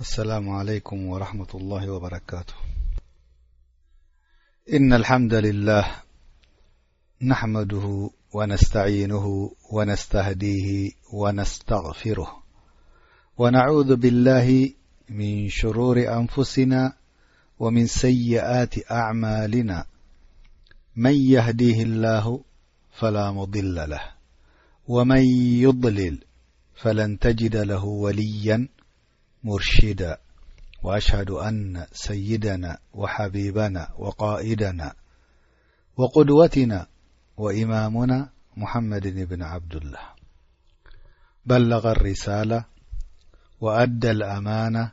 السلام عليكم ورحمة الله وبركاته إن الحمد لله نحمده ونستعينه ونستهديه ونستغفره ونعوذ بالله من شرور أنفسنا ومن سيئات أعمالنا من يهديه الله فلا مضل له ومن يضلل فلن تجد له وليا مرشدا وأشهد أن سيدنا وحبيبنا وقائدنا وقدوتنا وإمامنا محمد بن عبد الله بلغ الرسالة وأدى الأمانة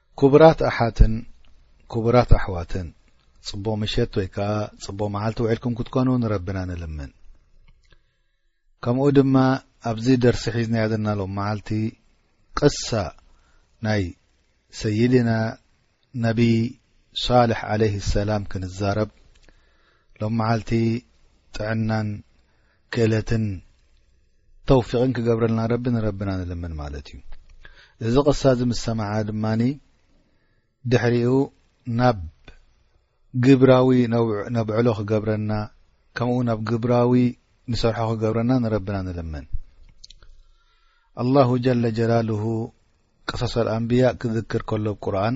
ኩቡራት ኣሓትን ኩቡራት ኣሕዋትን ጽቡቕ ምሸት ወይ ከኣ ጽቡቕ መዓልቲ ውዒልኩም ክትኮኑ ንረብና ንልምን ከምኡ ድማ ኣብዚ ደርሲ ሒዝናዮ ዘለና ሎም መዓልቲ ቅሳ ናይ ሰይድና ነቢይ ሳልሕ ዓለይህ ሰላም ክንዛረብ ሎም መዓልቲ ጥዕናን ክእለትን ተውፊቕን ክገብረልና ረቢ ንረብና ንልምን ማለት እዩ እዚ ቕሳ እዚ ምስ ሰማዓ ድማ ድሕሪኡ ናብ ግብራዊ ነብዕሎ ክገብረና ከምኡ ናብ ግብራዊ ንሰርሖ ክገብረና ንረብና ንልምን ኣላሁ ጀለ ጀላልሁ ቅሰሶ ኣንብያ ክዝክር ከሎ ብ ቁርን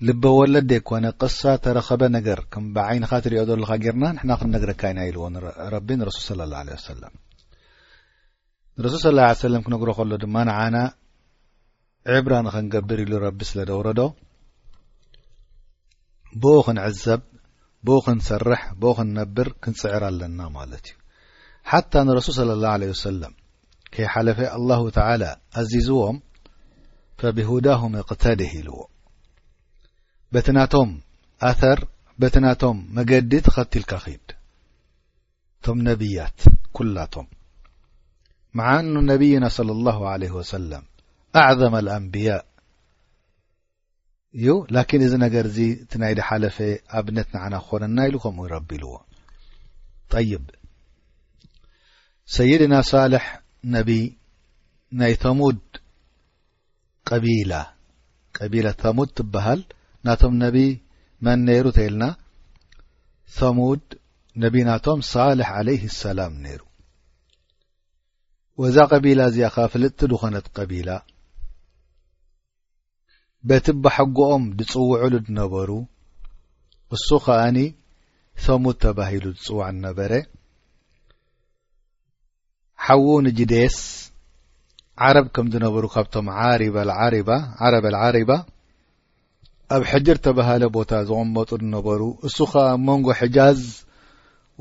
ልበ ወለድ ዘይኮነ ቅሳ ተረኸበ ነገር ከም ብዓይንኻ ትሪኦ ዘለኻ ጌርና ንሕና ክንነግረካ ኢና ኢልዎ ረቢ ንረሱል ስለ ላ ለ ወሰለም ንረሱል ስለ ላ ሰለም ክነግሮ ከሎ ድማ ንዓና ዕብራ ንኸንገብር ኢሉ ረቢ ስለ ደውረዶ ብኡ ክንዕዘብ ብኡ ክንሰርሕ ብኡ ክንነብር ክንፅዕር ኣለና ማለት እዩ ሓታ ንረሱል ስለ ላ ለ ወሰለም ከይሓለፈ ኣላሁ ተላ ኣዚዝዎም ፈብሁዳሁም እቅተድህ ኢልዎ በቲ ናቶም ኣር በቲ ናቶም መገዲ ተኸትልካ ክድ እቶም ነብያት ኩላቶም መዓኑ ነብይና صለ ላሁ ለ ወሰለም ኣዕዘመ ኣንብያእ እዩ ላኪን እዚ ነገር እዚ እቲ ናይ ድሓለፈ ኣብነት ንዓና ክኾነና ኢሉ ከምኡ ረቢ ኢልዎ ጠይብ ሰይድና ሳልሕ ነቢይ ናይ ተሙድ ቀቢላ ቀቢላ ተሙድ ትበሃል ናቶም ነቢ መን ነይሩ ተይልና ተሙድ ነቢ ናቶም ሳልሕ ዓለይህ ሰላም ነይሩ ወዛ ቀቢላ እዚኣ ኸ ፍልጥቲ ዝኾነት ቀቢላ በቲ ኣባሕጎኦም ዝጽውዕሉ ዝነበሩ እሱ ከኣኒ ሰሙድ ተባሂሉ ዝጽዋዕ ዝነበረ ሓዉ ንጅዴስ ዓረብ ከም ዝነበሩ ካብቶም ዓሪባ ዓሪባ ዓረበ ዓሪባ ኣብ ሕጅር ተባሃለ ቦታ ዝቕመጡ ዝነበሩ እሱ ከኣ ኣብ መንጎ ሕጃዝ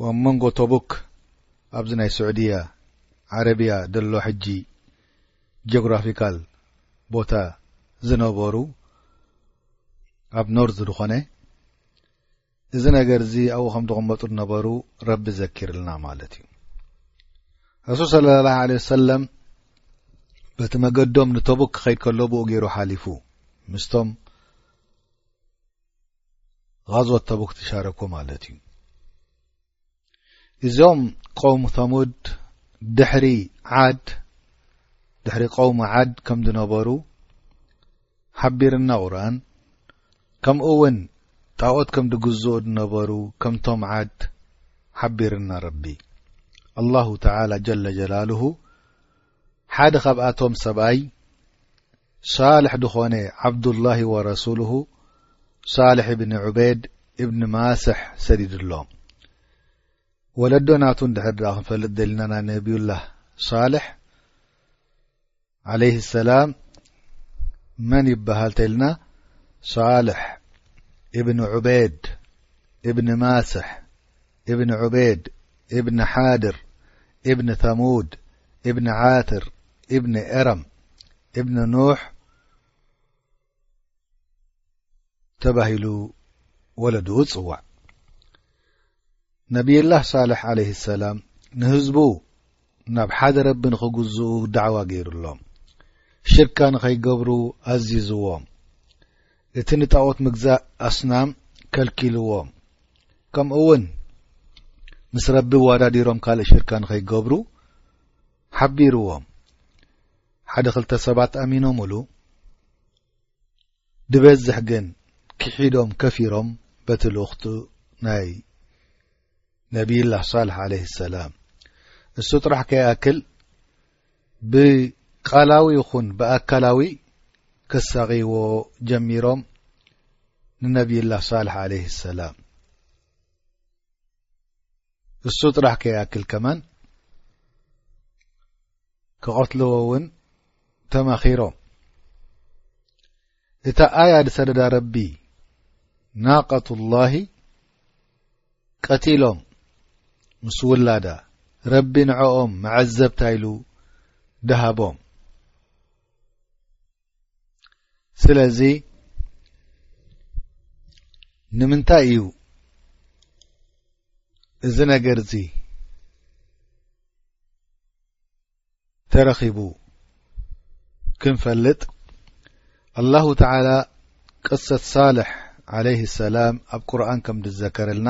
ኣብ መንጎ ቶቡክ ኣብዚ ናይ ስዑድያ ዓረብያ ዘሎ ሕጂ ጆግራፊካል ቦታ ዝነበሩ ኣብ ኖርዝ ዝኾነ እዚ ነገር እዚ ኣብኡ ከም ዝቕመጡ ዝነበሩ ረቢ ዘኪርልና ማለት እዩ ረሱል ስለ ላ ለ ወሰለም በቲ መገዶም ንተቡክ ክኸይድ ከሎ ብኡ ገይሩ ሓሊፉ ምስቶም غዞት ተቡክ ትሻረኩ ማለት እዩ እዞም ቆሙ ተሙድ ድሕሪ ዓድ ድሕሪ ቆሙ ዓድ ከም ዝነበሩ ሓቢርና ቁርን ከምኡ እውን ጣኦት ከም ዝግዝኡ ዝነበሩ ከምቶም ዓድ ሓቢርና ረቢ ኣላሁ ተላ ጀለ ጀላልሁ ሓደ ካብኣቶም ሰብኣይ ሳልሕ ድኾነ ዓብዱላሂ ወረሱሉሁ ሳልሕ እብኒ ዑበድ እብኒ ማስሕ ሰዲዱሎም ወለዶ ናቱ ንድሕር ድኣ ክንፈልጥ ደልና ናይ ነብዩላህ ሳልሕ ዓለይህ ሰላም መን ይበሃል ተልና ሳልሕ እብኒ ዑበድ እብኒ ማስሕ እብን ዑበይድ እብን ሓድር እብን ተሙድ እብን ዓትር እብን ኤረም እብን ኑሕ ተባሂሉ ወለድኡ ጽዋዕ ነብይላህ ሳልሕ ዓለይ ሰላም ንህዝቡ ናብ ሓደ ረቢ ንኽግዝኡ ዳዕዋ ገይሩሎም ሽርካ ንኸይገብሩ ኣዚዝዎም እቲ ንጣኦት ምግዛእ ኣስናም ከልኪልዎም ከምኡ እውን ምስ ረቢ ዋዳዲሮም ካልእ ሽርካ ንኸይገብሩ ሓቢርዎም ሓደ ክልተ ሰባት ኣሚኖምሉ ድበዝሕ ግን ክሒዶም ከፊሮም በቲ ልኡኽቱ ናይ ነብይላህ ሳልሕ ዓለይ ሰላም እሱ ጥራሕ ከይኣክል ብቃላዊ ይኹን ብኣካላዊ ከሳቂይዎ ጀሚሮም ንነብይላህ ሳልሕ ዓለይ ሰላም እሱ ጥራሕ ከይኣክል ከማን ክቐትልዎ ውን ተማኺሮም እታ ኣያ ዝሰደዳ ረቢ ናቀቱ ላሂ ቀቲሎም ምስ ውላዳ ረቢ ንዕኦም መዐዘብታ ኢሉ ደሃቦም ስለዚ ንምንታይ እዩ እዚ ነገር እዚ ተረኺቡ ክንፈልጥ ኣላሁ ተዓላ ቅሰት ሳልሕ ዓለይህ ሰላም ኣብ ቁርን ከም ዝዘከረልና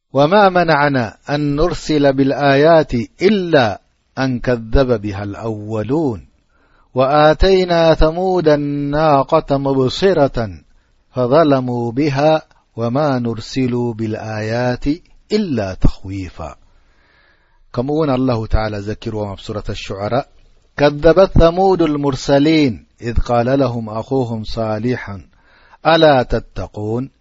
وما منعنا أن نرسل بالآيات إلا أن كذب بها الأولون وآتينا ثمودا ناقة مبصرة فظلموا بها وما نرسلوا بالآيات إلا تخويفا مون الله تعالى زكربصرة الشعراء كذبت ثمود المرسلين إذ قال لهم اخوهم صالح ألا تتقون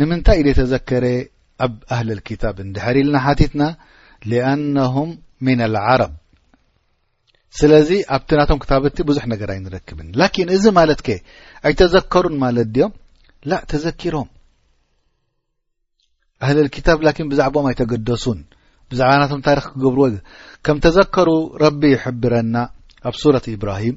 ንምንታይ ኢዩ ዘይተዘከረ ኣብ ኣህሊ ክታብ እንድሕር ኢልና ሓቲትና ሊኣነሁም ምና ዓረብ ስለዚ ኣብቲ ናቶም ክታብቲ ብዙሕ ነገር ኣይንረክብን ላኪን እዚ ማለት ከ ኣይተዘከሩን ማለት ድኦም ላ ተዘኪሮም ኣህሊ ክታብ ላኪን ብዛዕባኦም ኣይተገደሱን ብዛዕባ ናቶም ታሪክ ክገብርዎ ከም ተዘከሩ ረቢ ይሕብረና ኣብ ሱረት ኢብራሂም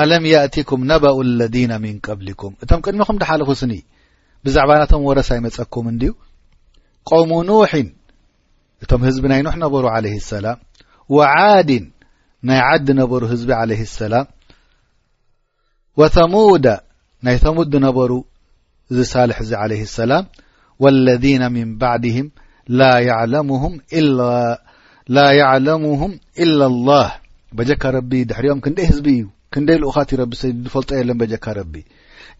ኣለም የእቲኩም ነበኡ ለذነ ምን ቀብሊኩም እቶም ቅድሚኹም ድሓለፉ ስኒ ብዛዕባ ናቶም ወረስ ኣይመፀኩም እንድዩ ቆሙ ኑሕን እቶም ህዝቢ ናይ ኑሕ ነበሩ ዓለይ ሰላም ወዓድን ናይ ዓዲ ነበሩ ህዝቢ ዓለይ ሰላም ወተሙደ ናይ ተሙድ ነበሩ سلح ዚ عليه السلام والذين من بعدهم لا يعلمهم إلا الله بجك رب درኦم ክدي ዝب ي لؤت ر فلط የن بجك رب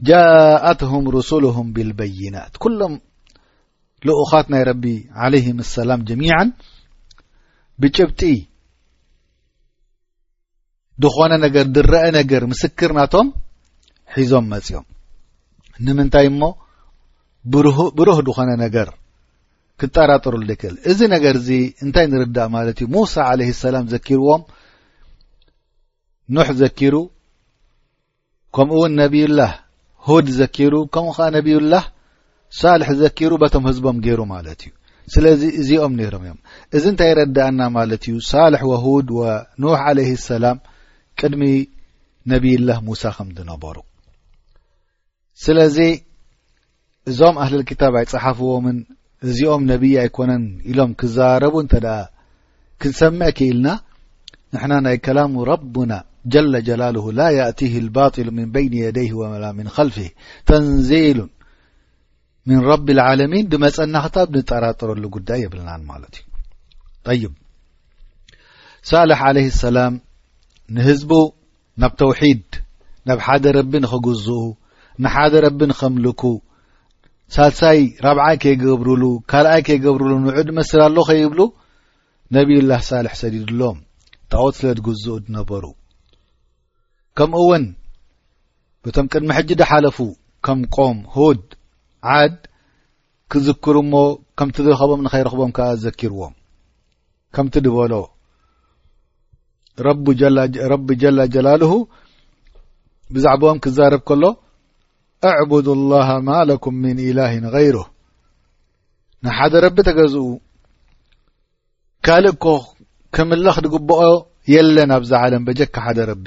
جاءتهم رسلهم بالبينات كلم لقت ናይ رب عليهم السلام جميعا بب ዝኾነ ነገር ድረአ ነገር ምስክር ናቶም ሒዞም መፅኦም ንምንታይ እሞ ብሩህ ዝኾነ ነገር ክጠራጠሩሉ ደክእል እዚ ነገር እዚ እንታይ ንርዳእ ማለት እዩ ሙሳ ዓለ ሰላም ዘኪርዎም ኖሕ ዘኪሩ ከምኡ ውን ነብዩላህ ሁድ ዘኪሩ ከምኡ ከዓ ነብዩላህ ሳልሕ ዘኪሩ በቶም ህዝቦም ገይሩ ማለት እዩ ስለዚ እዚኦም ነይሮም እዮም እዚ እንታይ ይረዳእና ማለት እዩ ሳልሕ ወሁድ ወኑሕ ዓለይ ሰላም ቅድሚ ነብይላህ ሙሳ ከም ዝነበሩ ስለዚ እዞም ኣህለል ክታብ ኣይጸሓፍዎምን እዚኦም ነቢይ ኣይኮነን ኢሎም ክዘራረቡ እንተ ደኣ ክንሰምዕ ክኢልና ንሕና ናይ ከላሙ ረቡና ጀለ ጀላልሁ ላ የእቲህ ልባጢሉ ምን በይኒ የደይህ ወላ ምን ኸልፍህ ተንዚሉን ምን ረቢ ልዓለሚን ብመጸና ክታብ ንጠራጠረሉ ጉዳይ የብልናን ማለት እዩ ጠይብ ሳልሕ ዓለህ ሰላም ንህዝቡ ናብ ተውሒድ ናብ ሓደ ረቢ ንኽግዝኡ ንሓደ ረቢ ንኸምልኩ ሳልሳይ ራብዓይ ከይገብርሉ ካልኣይ ከይገብርሉ ንዑድ መስል ኣሎ ከይብሉ ነብዩላህ ሳልሕ ሰዲድሎም ጣኦት ስለ ድግዝኡ ድነበሩ ከምኡ እውን በቶም ቅድሚ ሕጂ ድሓለፉ ከም ቆም ሁድ ዓድ ክዝክሩ እሞ ከምቲ ዝረኸቦም ንኸይረኽቦም ከኣ ዘኪርዎም ከምቲ ድበሎ ረቢ ጀላ ጀላልሁ ብዛዕባኦም ክዛረብ ከሎ ኣዕቡዱ ላሃ ማለኩም ምን ኢላህን غይሩ ንሓደ ረቢ ተገዝኡ ካልእ ኮ ክምለኽ ዝግብኦ የለን ኣብዛ ዓለም በጀካ ሓደ ረቢ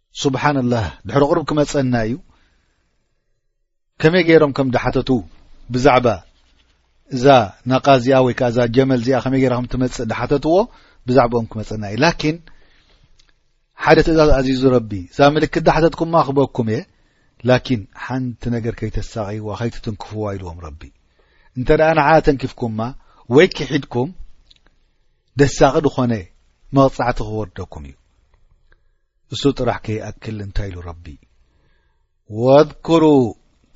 ስብሓንላህ ድሕሪ ቅርብ ክመፀና እዩ ከመይ ገይሮም ከም ዳሓተቱ ብዛዕባ እዛ ናቃ እዚኣ ወይ ከዓ እዛ ጀመል እዚኣ ከመይ ገይራ ከም ትመፅእ ዳሓተትዎ ብዛዕባኦም ክመፀና እዩ ላኪን ሓደ ትእዛዝ ኣዚዙ ረቢ እዛ ምልክት ዳሓተትኩማ ክበኩም እየ ላኪን ሓንቲ ነገር ከይተሳቀይዋ ከይትትንክፍዋ ኢልዎም ረቢ እንተ ደኣ ንዓ ተንኪፍኩማ ወይ ክሒድኩም ደሳቂ ዝኾነ መቕፃዕቲ ክወርደኩም እዩ እሱ ጥራሕ ከይኣክል እንታይ ኢሉ ረቢ ወድኩሩ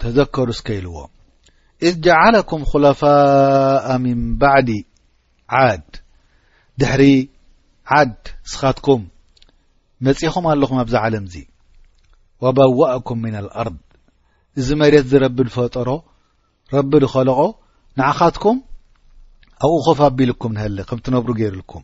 ተዘከሩ እስከ ኢልዎ እዝ ጀዓለኩም ኹለፋእ ምን ባዕዲ ዓድ ድሕሪ ዓድ እስኻትኩም መጺኹም ኣለኹም ኣብዚ ዓለም እዙ ወበዋእኩም ምና ኣልኣርድ እዚ መሬት ዚ ረቢ ዝፈጠሮ ረቢ ዝኸለቆ ንዓኻትኩም ኣብኡ ኮፍ ኣቢልኩም ንሀሊ ከም ትነብሩ ገይሩልኩም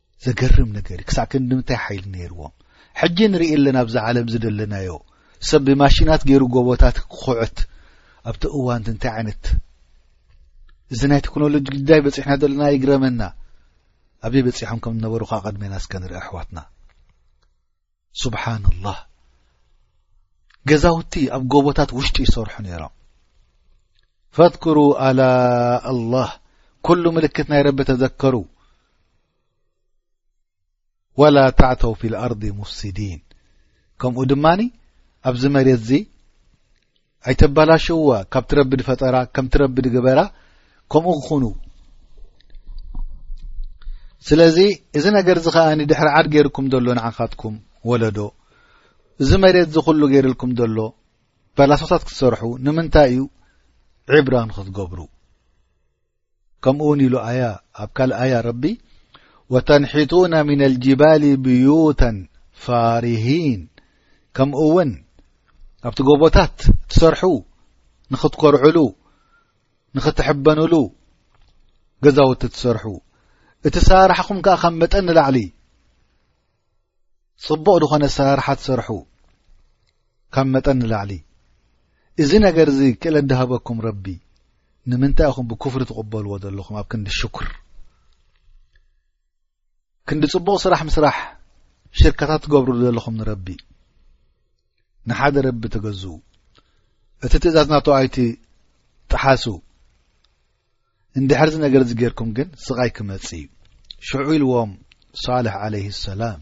ዘገርም ነገር እዩ ክሳዕ ክንዲ ምንታይ ሓይሊ ነይርዎም ሕጂ ንርኢ ኣለና ኣብዚ ዓለም ዝደለናዮ ሰብ ብማሽናት ገይሩ ጎቦታት ክኩዕት ኣብቲ እዋንቲ እንታይ ዓይነት እዚ ናይ ቴክኖሎጂ ግዳይ በፂሕና ዘለና ይግረመና ኣብዘይ በፂሖም ከም ዝነበሩ ካ ቀድሜና እስከ ንርኢ ኣሕዋትና ስብሓን ላህ ገዛውቲ ኣብ ጎቦታት ውሽጢ ይሰርሑ ነይሮም ፈትክሩ ኣላ ኣላህ ኩሉ ምልክት ናይ ረቢ ተዘከሩ ወላ ተዕተው ፊ ልኣርض ሙፍስዲን ከምኡ ድማኒ ኣብዚ መሬት እዚ ኣይተባላሽውዋ ካብ ትረብድ ፈጠራ ከም ትረብድ ግበራ ከምኡ ክኹኑ ስለዚ እዚ ነገር እዚ ከኣ ድሕሪ ዓድ ገይርኩም ዘሎ ንዓኻትኩም ወለዶ እዚ መሬት እዚ ኩሉ ገይርልኩም ዘሎ ባላሶታት ክትሰርሑ ንምንታይ እዩ ዕብራ ንክትገብሩ ከምኡውን ኢሉ ኣያ ኣብ ካልእ ኣያ ረቢ ወተንሒቱና ምና ልጅባሊ ብዩታን ፋርሂን ከምኡ እውን ኣብቲ ጎቦታት ትሰርሑ ንኽትኮርዕሉ ንኽትሕበንሉ ገዛውቲ ትሰርሑ እቲ ሰራሕኹም ከዓ ካብ መጠን ንላዕሊ ጽቡቕ ዝኾነ ኣሰራርሓ ትሰርሑ ካብ መጠን ንላዕሊ እዚ ነገር እዚ ክእለ እንዳሃበኩም ረቢ ንምንታይ ኢኹም ብኩፍሪ ትቕበልዎ ዘለኹም ኣብ ክንዲ ሽኩር ክንዲ ጽቡቕ ስራሕ ምስራሕ ሽርካታት ትገብርሉ ዘለኹም ንረቢ ንሓደ ረቢ ተገዝኡ እቲ ትእዛዝ ናቶ ኣይቲ ጠሓሱ እንድሕር እዚ ነገር እዚ ጌርኩም ግን ስቓይ ክመጽእ እዩ ሽዑ ኢልዎም ሳልሕ ዓለይህ ሰላም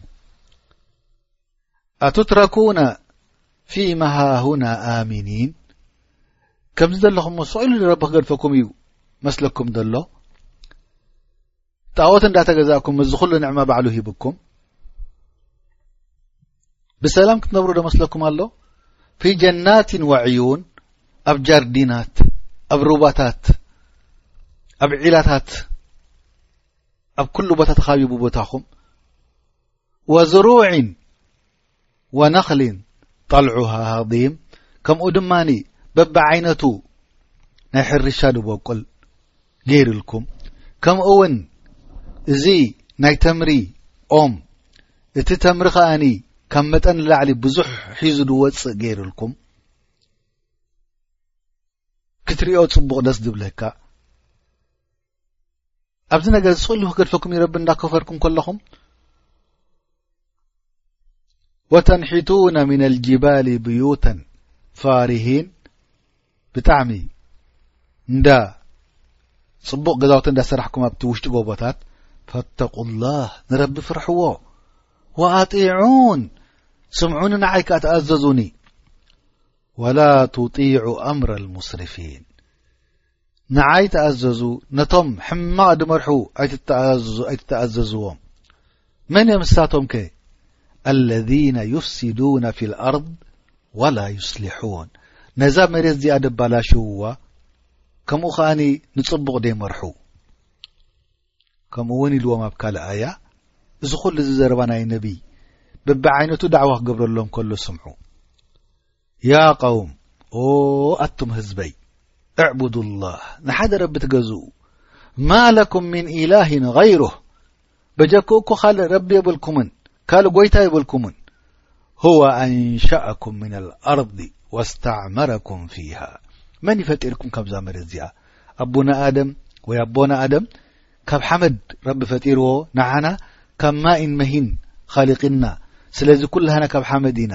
ኣቱትረኩና ፊማ ሃሁና ኣሚኒን ከምዚ ዘለኹም ስቕ ኢሉ ረቢ ክገድፈኩም እዩ መስለኩም ዘሎ ጣኦት እንዳተገዛእኩም እዚ ኩሉ ንዕማ ባዕሉ ሂብኩም ብሰላም ክትነብሩ ዶ መስለኩም ኣሎ ፊ ጀናትን ወዕዩን ኣብ ጃርዲናት ኣብ ሩባታት ኣብ ዒላታት ኣብ ኩሉ ቦታ ተኻቢቡ ቦታኹም ወዝሩዕን ወነኽሊን ጠልዑሃ ሃዲም ከምኡ ድማ በብዓይነቱ ናይ ሕርሻ ድበቁል ገይርልኩም ከምኡ እውን እዚ ናይ ተምሪ ኦም እቲ ተምሪ ከኣኒ ካብ መጠን ላዕሊ ብዙሕ ሒዙ ድወፅእ ገይርልኩም ክትሪኦ ፅቡቕ ደስ ዝብለካ ኣብዚ ነገር እዚ ጽሉ ክገድፈኩም እዩ ረቢ እንዳከፈርኩም ከለኹም ወተንሒቱነ ምና ልጅባሊ ብዩተን ፋርሂን ብጣዕሚ እንዳ ጽቡቕ ገዛውቲ እንዳ ሰራሕኩም ኣብቲ ውሽጢ ጎቦታት ፈተቁ ላህ ንረቢ ፍርሕዎ ወኣጢዑን ስምዑኒ ንዓይ ከኣ ተኣዘዙኒ ወላ ትጢዑ ኣምረ ልሙስርፊን ንዓይ ተኣዘዙ ነቶም ሕማቕ ድመርሑ ኣይትተኣዘዙ ኣይትተኣዘዝዎም መን እዮም ንሳቶም ከ ኣለذነ ዩፍስዱነ ፊ ልኣርض ወላ ዩስሊሑን ነዛ መሬት እዚኣ ደባላሽውዋ ከምኡ ከዓኒ ንፅቡቕ ደይመርሑ ከምኡ እውን ኢልዎም ኣብ ካልእ ኣያ እዚ ኩሉ እዚ ዘረባ ናይ ነቢይ ብቢዓይነቱ ዳዕዋ ክገብረሎም ከሎ ስምዑ ያ ቐውም ኦ ኣቱም ህዝበይ እዕቡዱ ላህ ንሓደ ረቢ ትገዝኡ ማ ለኩም ምን ኢላህን غይሩህ በጀክኡ እኮ ካልእ ረቢ የብልኩምን ካልእ ጐይታ የብልኩምን ሁወ ኣንሻእኩም ምን ኣልኣርض ወስተዕመረኩም ፊሃ መን ይፈጢርኩም ካብዛ መሬት እዚኣ ኣቡና ኣደም ወይ ኣቦና ኣደም ካብ ሓመድ ረቢ ፈጢርዎ ንዓና ካብ ማይን መሂን ኻሊቅና ስለዚ ኩላህና ካብ ሓመድ ኢና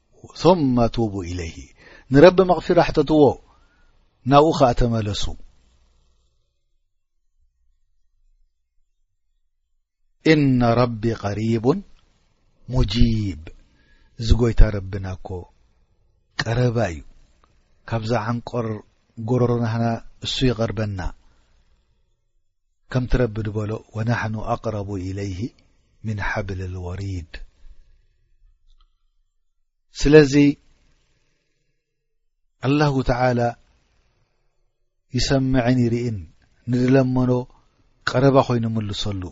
ثم ቱቡ ኢለይሂ ንረቢ መቕፊራ ሕተትዎ ናብኡ ኸኣ ተመለሱ እነ ረቢ ቀሪቡ ሙጂብ እዚ ጎይታ ረብና እኮ ቀረባ እዩ ካብዛ ዓንቆር ጎሮሮናህና እሱ ይቐርበና ከምቲ ረቢ ድበሎ ወናሕኑ ኣቅረቡ ኢለይሂ ምን ሓብልል ወሪድ ስለዚ ኣላሁ ተዓላ ይሰምዕን ይርኢን ንድለመኖ ቀረባ ኮይኑ ምልሰሉ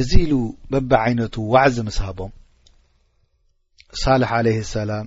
እዚ ኢሉ በቢ ዓይነቱ ዋዕዚ ምስ ሃቦም ሳልሕ ዓለይህ ሰላም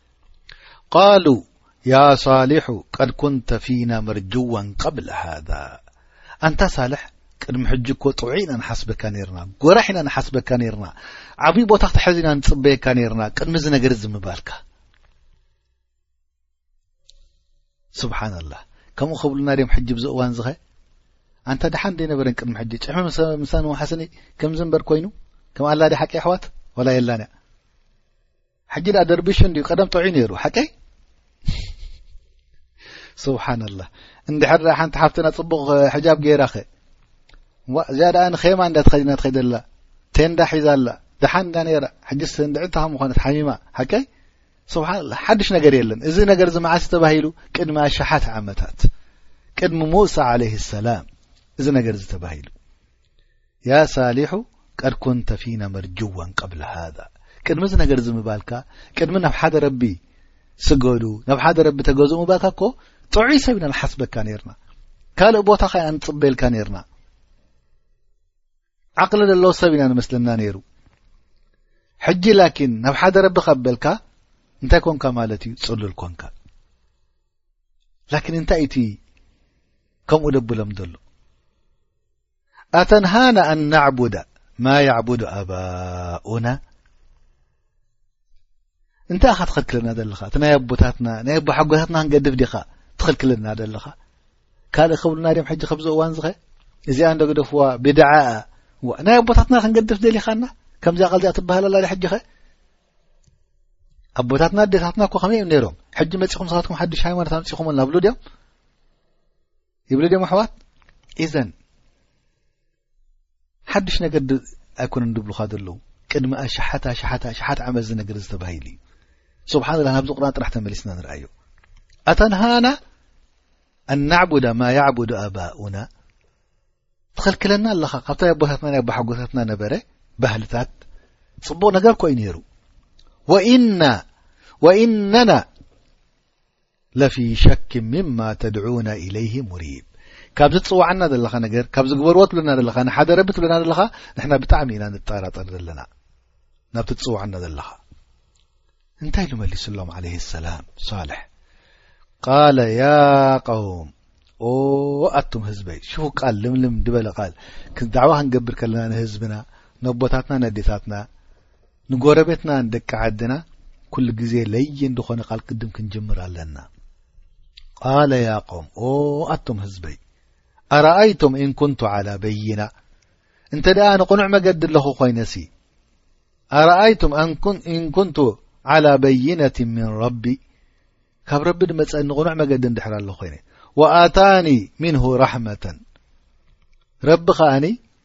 ቃሉ ያ ሳሊሑ ቀድ ኩንተ ፊና መርጅዋ ቀብለ ሃذ ኣንታ ሳልሕ ቅድሚ ሕጂ እኮ ጥዑይ ኢና ንሓስበካ ነርና ጎራሕ ኢና ንሓስበካ ነርና ዓብይ ቦታ ክትሐዚ ኢና ንፅበየካ ነርና ቅድሚ ዚ ነገር ዚ ምባልካ ስብሓና ላ ከምኡ ክብሉና ድም ሕጂ ብዚ እዋን ዝኸ ኣንታ ድሓን ደይነበረን ቅድሚ ሕጂ ጭሕ ምሳንወሓስኒ ከምዝንበር ኮይኑ ከም ኣላዲ ሓቂ ኣሕዋት ዋላ የላንያ ሕጂ ድኣ ደርቢሽ እንድዩ ቀደም ጥዑይ ነይሩ ሓቀይ ስብሓን ላ እንድሕር ዳ ሓንቲ ሓፍትና ፅቡቕ ሕጃብ ገይራ ኸ እዚኣ ድኣ ንኼማ እንዳ ተኸዲና ትኸይደ ኣላ ቴንዳ ሒዛ ኣላ ድሓን እንዳ ነይራ ሕጅስ እንድዕንታ ከም ምዃነት ሓሚማ ሓቀይ ስብሓን ላ ሓድሽ ነገር የለን እዚ ነገር እዚ መዓስ ተባሂሉ ቅድሚ ኣሸሓት ዓመታት ቅድሚ ሙሳ ዓለይ ሰላም እዚ ነገር እዚ ተባሂሉ ያ ሳሊሑ ቀድ ኩንተ ፊና መርጅወን ቀብለ ሃዛ ቅድሚ እዚ ነገር እዚ ምባልካ ቅድሚ ናብ ሓደ ረቢ ስገዱ ናብ ሓደ ረቢ ተገዝኡ ምባልካ እኮ ጥዑይ ሰብ ኢና ንሓስበካ ነርና ካልእ ቦታ ከይ ኣንፅበልካ ነርና ዓቕሊ ዘለዎ ሰብ ኢና ንመስለና ነይሩ ሕጂ ላኪን ናብ ሓደ ረቢ ካበልካ እንታይ ኮንካ ማለት እዩ ፅሉል ኮንካ ላኪን እንታይ እቲ ከምኡ ደብሎም ዘሎ ኣተንሃና ኣን ናዕቡዳ ማ ያዕቡዱ ኣባኡና እንታይ ኢኻ ትኽልክለና ዘለኻ እቲ ናይ ኣቦታትና ናይ ኣቦ ሓጎታትና ክንገድፍ ዲኻ ትኽልክለና ዘለኻ ካልእ ክብሉና ድም ሕጂ ከብዚ እዋን ዝኸ እዚኣ እንዶ ግደፍዋ ብድዓ ናይ ኣቦታትና ክንገድፍ ደሊኻና ከምዚ ቐልዚኣ ትበሃል ኣላ ሕጂ ኸ ኣቦታትና ኣዴታትና እኮ ከመይ እዮም ነይሮም ሕጂ መፂኹም ንስኻትኩም ሓዱሽ ሃይማኖት ኣምፂኹምልና ብሉ ድኦም ይብሉ ድም ኣሕዋት እዘን ሓዱሽ ነገር ኣይኮነን ድብልካ ዘለዉ ቅድሚ ኣሸሓት ኣሸሓት ኣሸሓት ዓመት እዚ ነገር ዝተባሂሉ እዩ ስብሓን ላ ናብዚ ቁርን ጥራሕ ተመሊስና ንርኣዮ ኣተንሃና ኣናዕቡዳ ማ ያዕቡዱ ኣባኡና ትኸልክለና ኣለኻ ካብታ ኣቦታትና ናይ ኣቦሓጎታትና ነበረ ባህልታት ፅቡቕ ነገር ኮይ ነይሩ ወኢነና ለፊ ሸክ ምማ ተድዑና ኢለይህ ሙሪብ ካብዚ ትፅዋዓና ዘለኻ ነገር ካብዚ ግበርዎ ትብለና ዘለኻ ንሓደ ረቢ ትብለና ዘለኻ ንሕና ብጣዕሚ ኢና ንጠራጠር ዘለና ናብቲ ትፅዋዓና ዘለኻ እንታይ ኢሉ መሊስሎም ዓለይ ሰላም ሳልሕ ቃለ ያ ቀውም ኦ ኣቱም ህዝበይ ሽፉ ቃል ልምልም ድበለ ቃል ዳዕዋ ክንገብር ከለና ንህዝብና ነቦታትና ነዴታትና ንጎረቤትና ን ደቂ ዓድና ኩሉ ግዜ ለይን ድኾነ ቃል ቅድም ክንጅምር ኣለና ቃለ ያ ቆም ኦ ኣቶም ህዝበይ ኣረኣይቶም እን ኩንቱ ዓላ በይና እንተ ደኣ ንቕኑዕ መገዲ ኣለኹ ኮይነሲ ኣረኣይቱም እን ኩንቱ ዓላ በይነት ምን ረቢ ካብ ረቢ ድመፀእ ንቕኑዕ መገዲ ንድሕር ኣለ ኮይነ ወኣታኒ ምንሁ ራሕመተን ረቢ ከኣኒ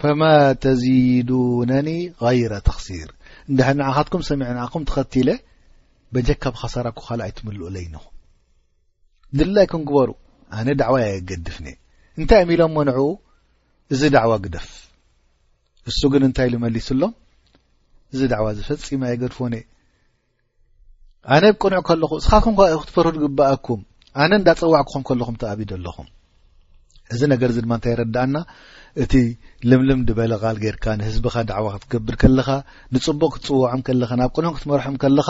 ፈማ ተዚዱነኒ غይረ ተኽሲር እንድሕር ንዓኻትኩም ሰሚዐ ንዓኹም ተኸቲለ በጀካ ብኸሳራ ኩ ካልእ ኣይትምልኡለይ ን ድላይ ክንግበሩ ኣነ ዳዕዋ ኣየገድፍኒ እንታይ እም ኢሎሞ ንዕኡ እዚ ዳዕዋ ግደፍ እሱ ግን እንታይ ኢሉ መሊሱሎም እዚ ዳዕዋ ዝፈፂመ ኣይገድፎኒ ኣነ ብ ቅኑዕ ከለኹ እስኻኹም ኳ ክትፈርዱ ግበኣኩም ኣነ እንዳፀዋዕኩኹም ከለኹም ተኣቢዶ ኣለኹም እዚ ነገር እዚ ድማ እንታይ ይረዳእና እቲ ልምልም ድበለ ቓል ጌርካ ንህዝብኻ ዳዕዋ ክትገብር ከለኻ ንፅቡቅ ክትፅወዖም ከለኻ ናብ ቅኑዕ ክትመርሖም ከለኻ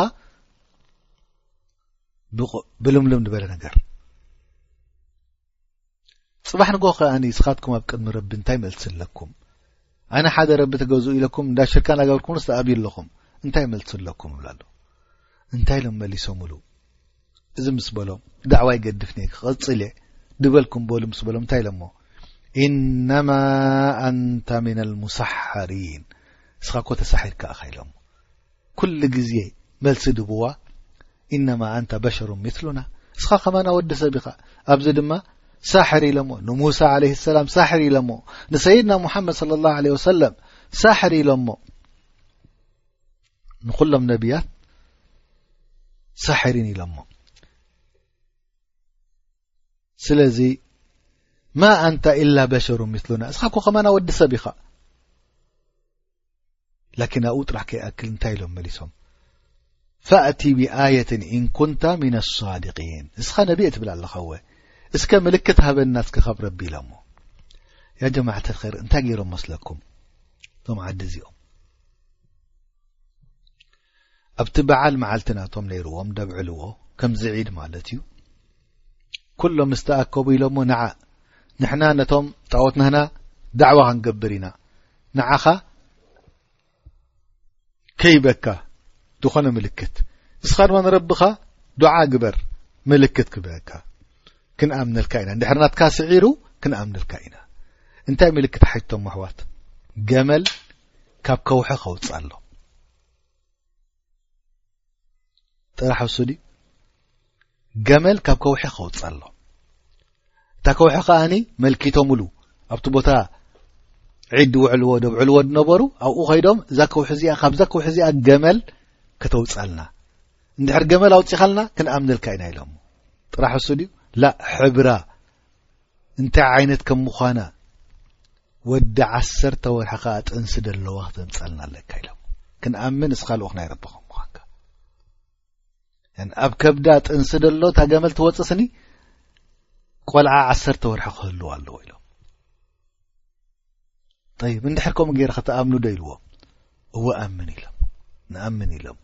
ብልምልም ድበለ ነገር ጽባሕ ንጎ ከኣ ንስኻትኩም ኣብ ቅድሚ ረቢ እንታይ መልሲ ኣለኩም ኣነ ሓደ ረቢ ተገዝ ኢለኩም እንዳ ሽርካ ናገበርኩም ርስ ተኣብዩ ኣለኹም እንታይ መልሲ ኣለኩም እብላ ኣሎ እንታይ ኢሎም መሊሶምሉ እዚ ምስ በሎም ዳዕዋ ይገድፍኒ ክቐጽል እየ ድበልኩም በሉ ምስ በሎም እንታይ ኢሎሞ ኢነማ ኣንታ ምና ልሙሳሓሪን እስኻ ኮ ተሳሒርካ ኣኻ ኢሎሞ ኩሉ ግዜ መልሲ ድብዋ ኢነማ ኣንተ በሸሩ ምስሉና እስኻ ከማና ወዲ ሰብ ኢኻ ኣብዚ ድማ ሳሕር ኢሎሞ ንሙሳ ዓለ ሰላም ሳሕር ኢሎሞ ንሰይድና ሙሓመድ ስለ ላሁ ዓለ ወሰለም ሳሕር ኢሎሞ ንኹሎም ነቢያት ሳሕሪን ኢሎሞ ስለዚ ማ ኣንታ ኢላ በሸሩ ምስሉና እስኻ ኮ ከማና ወዲ ሰብ ኢኻ ላኪን ኣብኡ ጥራሕ ከይኣክል እንታይ ኢሎም መሊሶም ፈእቲ ብኣየት ኢን ኩንታ ምና ኣሳድቂን እስኻ ነቢየ ትብል ኣለኻወ እስከ ምልክት ሃበና እስከ ካብ ረቢ ኢሎሞ ያ ጀማዕተ ር እንታይ ገይሮም መስለኩም እዞም ዓዲ እዚኦም ኣብቲ በዓል መዓልቲ ናቶም ነይርዎም ደብዕልዎ ከምዚ ዒድ ማለት እዩ ኩሎም ምስ ተኣከቡ ኢሎሞ ንዓ ንሕና ነቶም ጣዖት ናህና ዳዕዋ ክንገብር ኢና ንዓኻ ከይበካ ዝኾነ ምልክት ንስኻ ድማ ንረብኻ ዱዓ ግበር ምልክት ክበካ ክንኣምነልካ ኢና ንድሕር ናትካ ስዒሩ ክንኣምነልካ ኢና እንታይ ምልክት ሓይቶም ኣሕዋት ገመል ካብ ከውሒ ከውፅእ ኣሎ ጥራሕ ሱዲ ገመል ካብ ከውሒ ክወፅ ኣሎ እታ ከውሒ ከዓ መልኪቶምሉ ኣብቲ ቦታ ዒድ ውዕልዎ ደብዕልዎ ዝነበሩ ኣብኡ ከይዶም እዛ ከውሒ እዚኣ ካብዛ ከውሒ እዚኣ ገመል ከተውፅኣልና እንድሕር ገመል ኣውፅካልና ክንኣምነልካ ኢና ኢሎሞ ጥራሕ ሱዲ ላ ሕብራ እንታይ ዓይነት ከም ምዃና ወዲ ዓሰርተ ወርሒ ከኣ ጥንሲ ደለዋ ክተምጻልና ኣለካ ኢሎም ክንኣምን እስኻ ልኡኽ ናይ ረቢ ከም ምዃንካ ኣብ ከብዳ ጥንሲ ደሎ እታ ገመል ትወፅስኒ ቆልዓ ዓሰርተ ወርሒ ክህልዎ ኣለዎ ኢሎም ይብ እንድሕር ከምኡ ገይረ ከተኣምኑ ዶ ኢልዎም እወ ኣምን ኢሎም ንኣምን ኢሎም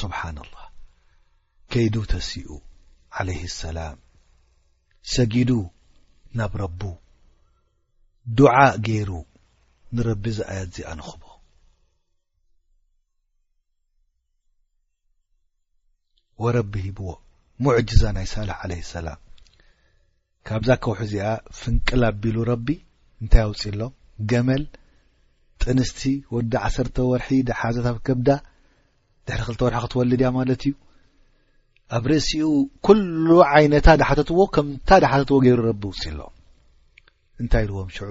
ስብሓንላህ ከይዱ ተሲኡ ዓለይህ ሰላም ሰጊዱ ናብ ረቡ ዱዓ ገይሩ ንረቢ ዝኣያት እዚኣ ንኽቦ ወረቢ ሂብዎ ሙዕጅዛ ናይ ሳልሕ ዓለይህ ሰላም ካብዛ ከውሒ እዚኣ ፍንቅል ኣቢሉ ረቢ እንታይ ኣውጺሎም? ገመል ጥንስቲ ወዲ ዓሰርተ ወርሒ ድሓዘት ኣብ ከብዳ ድሕሪ ክልተ ወርሒ ክትወልድ እያ ማለት እዩ። ኣብ ርእሲኡ ኩሉ ዓይነታ ዳሓተትዎ ከምታ ዳሓተትዎ ገይሩ ረቢ ውፅሎ እንታይ ኢልዎም ሽዑ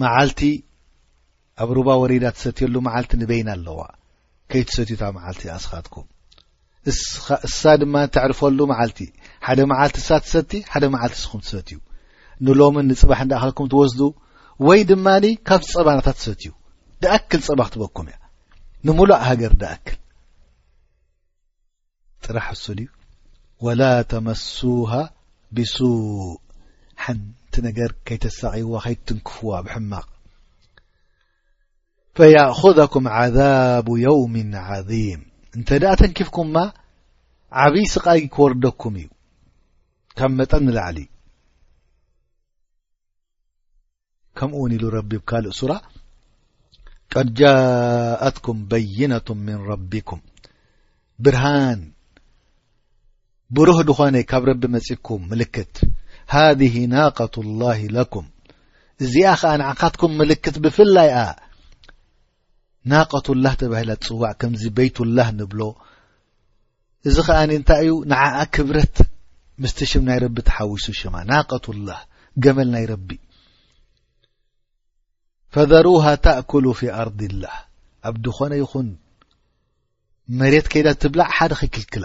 መዓልቲ ኣብ ሩባ ወሪዳ ትሰትየሉ መዓልቲ ንበይና ኣለዋ ከይትሰትዩ እታ መዓልቲ ኣስኻትኩም እሳ ድማ ተዕርፈሉ መዓልቲ ሓደ መዓልቲ እሳ ትሰቲ ሓደ መዓልቲ እስኹም ትሰትዩ ንሎምን ንፅባሕ እንዳኣኸልኩም ትወስዱ ወይ ድማ ካብቲ ፀባናታት ትሰትዩ ደኣክል ፀባ ክትበኩም እያ ንሙሉእ ሃገር ደኣክል ጥራሕ እሱ ድዩ ወላ ተመሱሃ ብሱእ ሓንቲ ነገር ከይተሳቂዋ ከይትትንክፍዋ ብሕማቕ ፈያእኹዘኩም ዓዛቡ የውም ዓዚም እንተ ደኣ ተንኪፍኩማ ዓብዪ ስቓይ ክወርደኩም እዩ ካብ መጠን ንላዕሊ ከምኡ ውን ኢሉ ረቢ ብ ካልእ ሱራ ቀድ ጃእትኩም በይነቱ ምን ረቢኩም ብርሃን ብሩህ ድኾነ ካብ ረቢ መጺኩም ምልክት ሃذህ ናቀቱ ላሂ ለኩም እዚኣ ኸዓ ንዓኻትኩም ምልክት ብፍላይኣ ናቀቱላህ ተባሂላ ትፅዋዕ ከምዚ ቤይቱላህ ንብሎ እዚ ከዓ እንታይ እዩ ንዓኣ ክብረት ምስቲ ሽም ናይ ረቢ ተሓዊሱ ሽማ ናቀቱላህ ገመል ናይ ረቢ ፈዘሩሃ ተእኩሉ ፊ ኣርድላህ ኣብ ድኾነ ይኹን መሬት ከይዳ ትብላዕ ሓደ ከይክልክላ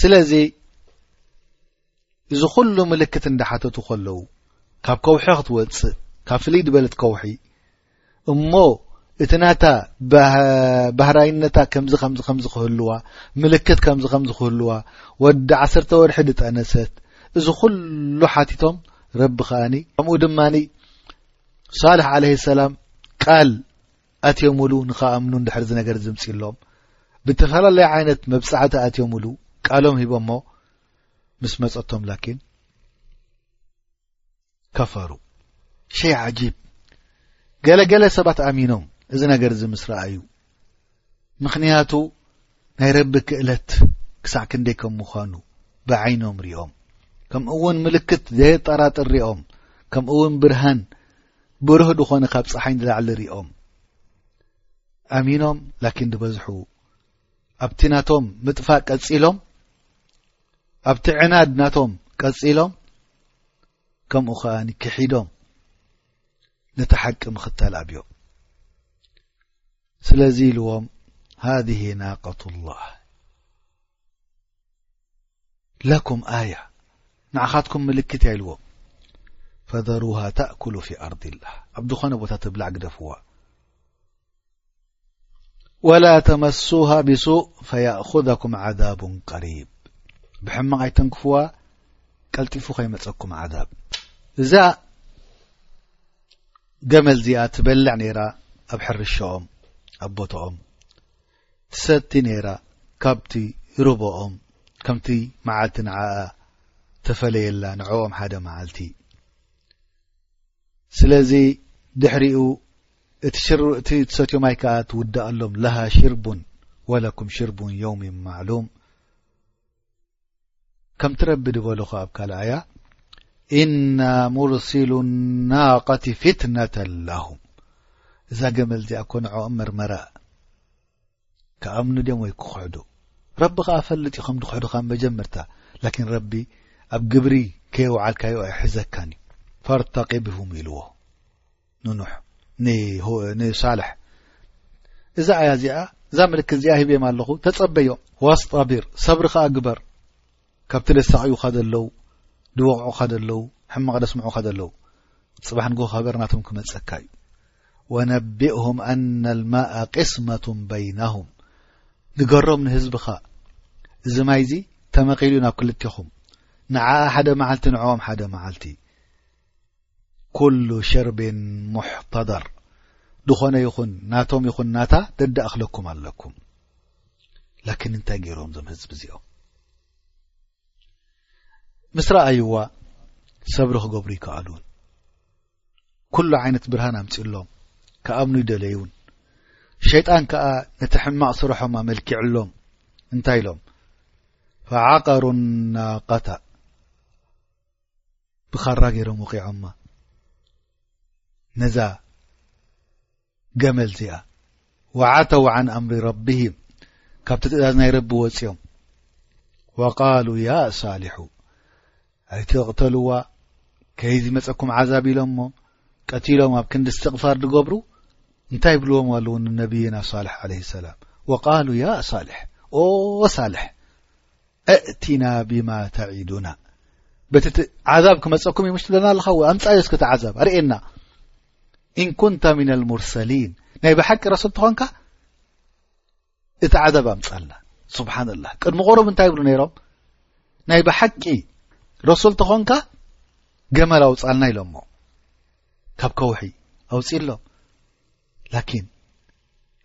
ስለዚ እዚ ኩሉ ምልክት እንዳሓተቱ ከለዉ ካብ ከውሒ ክትወፅእ ካብ ፍልይ ድበለት ከውሒ እሞ እቲ ናታ ባህራይነታ ከምዚ ከምዚ ከምዚ ክህልዋ ምልክት ከምዚ ከምዚ ክህልዋ ወዲ ዓሰርተ ወርሒ ድጠነሰት እዚ ኩሉ ሓቲቶም ረቢ ከኣኒ ከምኡ ድማ ሳልሕ ዓለይ ሰላም ቃል ኣትዮምሉ ንክኣምኑ እንድሕር እዚ ነገር ዝምፅሎም ብተፈላለየ ዓይነት መብፃዕቲ ኣትዮምሉ ቃሎም ሂቦሞ ምስ መፀቶም ላኪን ከፈሩ ሸይ ዓጂብ ገለገለ ሰባት ኣሚኖም እዚ ነገር እዚ ምስ ረኣዩ ምክንያቱ ናይ ረቢ ክእለት ክሳዕ ክንደይ ከም ምዃኑ ብዓይኖም ሪኦም ከምኡ እውን ምልክት ዘየጠራጥር ሪኦም ከምኡ እውን ብርሃን ብሩህ ድኾነ ካብ ፀሓይ ንላዕሊ ሪኦም ኣሚኖም ላኪን ዝበዝሑ ኣብቲ ናቶም ምጥፋእ ቀፂሎም ኣብቲ ዕናድ ናቶም ቀፂሎም ከምኡ ከዓ ክሒዶም ነቲ ሓቂ ምኽታል ኣብዮም ስለዚ ኢልዎም ሃذ ናቀቱ ላህ ለኩም ኣያ ንዓኻትኩም ምልክት እያ ኢልዎም ፈዘሩሃ ተእኩሉ ፊ ኣርድ ላህ ኣብ ዝኾነ ቦታ ትብላዕ ግደፍዋ ወላ ተመሱሃ ብሱእ ፈየእኹዘኩም ዓዛቡ ቀሪብ ብሕማቕ ኣይተንክፍዋ ቀልጢፉ ከይመፀኩም ዓዛብ እዛ ገመል ዚኣ ትበልዕ ነይራ ኣብ ሕርሻኦም ኣብ ቦትኦም ትሰቲ ነይራ ካብቲ ሩቦኦም ከምቲ መዓልቲ ንዓኣ ተፈለየላ ንዕኦም ሓደ መዓልቲ ስለዚ ድሕሪኡ እቲ ሽር እቲ ትሰትዮ ማይ ከኣ ትውዳኣሎም ለሃ ሽርቡን ወለኩም ሽርቡን ዮውም ማዕሉም ከምቲ ረቢ ድበሎ ኸ ኣብ ካልኣያ እና ሙርሲሉ ናቀት ፍትነተ ላሁም እዛ ገመል እዚኣ ኮ ንዕኦም መርመራ ክኣምኑ ድም ወይ ክኽሕዱ ረቢ ከኣ ፈልጥ ዩ ከም ድክሕዱ ካብ መጀመርታ ላኪን ረቢ ኣብ ግብሪ ከየውዓልካዮ ኣይሕዘካን እዩ ፈርተቂብሁም ኢልዎ ንኖሕ ንሳልሕ እዛ ኣያ እዚኣ እዛ ምልክት እዚኣ ሂብም ኣለኹ ተጸበዮ ዋስጣቢር ሰብሪ ከኣ ግበር ካብቲ ለሳቅዩካ ዘለዉ ድወቕዑካ ዘለዉ ሕማቕ ደስምዑካ ዘለዉ ፅባሕ ንግ ሃገርናቶም ክመፀካ እዩ ወነቢእሁም ኣና ልማء ቅስመቱ በይናሁም ንገሮም ንህዝብኻ እዚ ማይ እዚ ተመቒሉ ናብ ክልቴኹም ንዓ ሓደ መዓልቲ ንዕኦም ሓደ መዓልቲ ኩሉ ሸርቤን ሙሕተደር ድኾነ ይኹን ናቶም ይኹን ናታ ደዳእኽለኩም ኣለኩም ላኪን እንታይ ገይሮም ዞም ህዝቢ እዚኦም ምስ ረኣይዋ ሰብሪ ክገብሩ ይከኣሉን ኩሉ ዓይነት ብርሃን ኣምፅሎም ክኣምኑ ይደለዩን ሸይጣን ከዓ ነቲ ሕማቕ ስርሖም ኣመልኪዕሎም እንታይ ኢሎም ፈዓቀሩ ናቀታ ብኻራ ገይሮም ውቒዖማ ነዛ ገመል እዚኣ ወዓተው ዓን ኣምሪ ረቢሂም ካብቲ ትእዛዝ ናይ ረቢ ወፂኦም ወቃሉ ያ ሳሊሑ ኣይትቕተልዋ ከይዚ መፀኩም ዓዛብ ኢሎም እሞ ቀቲሎም ኣብ ክንዲ እስትቕፋር ዝገብሩ እንታይ ይብልዎም ኣለዉ ንነብይና ሳልሕ ዓለ ሰላም ወቃሉ ያ ሳልሕ ኦ ሳልሕ ኣእቲና ብማ ተዒዱና በቲ ዓዛብ ክመፀኩም እዩ ምሽ ትብለና ኣለኻ ኣምፃዮ እስከ እቲ ዓዛብ ኣርእየና እን ኩንተ ምና ልሙርሰሊን ናይ ብሓቂ ረሱል ትኾንካ እቲ ዓዛብ ኣምፃልና ስብሓን ላ ቅድሚ ቆሩብ እንታይ ይብሉ ነይሮም ናይ ብሓቂ ረሱል ተኾንካ ገመል ኣውፃልና ኢሎሞ ካብ ከውሒ ኣውፅእ ሎም ላኪን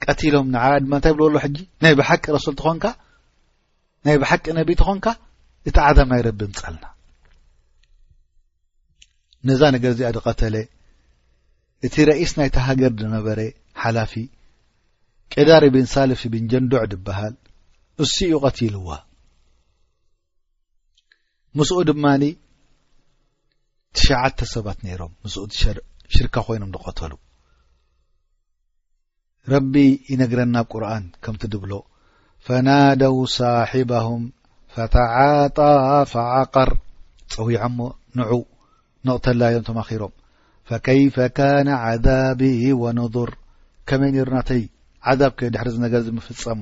ቀቲሎም ንዓ ድማ እንታይ ብልዎ ኣሎ ሕጂ ናይ ብሓቂ ረሱል ትኾንካ ናይ ብሓቂ ነቢ ትኾንካ እቲ ዓዛብ ናይ ረቢ ምጻልና ነዛ ነገር እዚኣ ድቐተለ እቲ ረኢስ ናይቲ ሃገር ዝነበረ ሓላፊ ቄዳሪ ብን ሳልፊ ብን ጀንዶዕ ድበሃል እሱ እዩ ቐቲልዋ ምስኡ ድማ ትሽዓተ ሰባት ነይሮም ምስኡ ሽርካ ኮይኖም ዝቀተሉ ረቢ ይነግረና ብ ቁርን ከምቲ ድብሎ ፈናደው ሳሒባም ፈተዓጣ ፈዓቀር ፀዊዖሞ ንዑ ንቕተላዮም ተማኺሮም ፈከይፈ ካነ ዓዛቢ ወነظር ከመይ ነይሩ ናተይ ዓዛብ ከ ድሕሪ ዝነገር ዝምፍፀሞ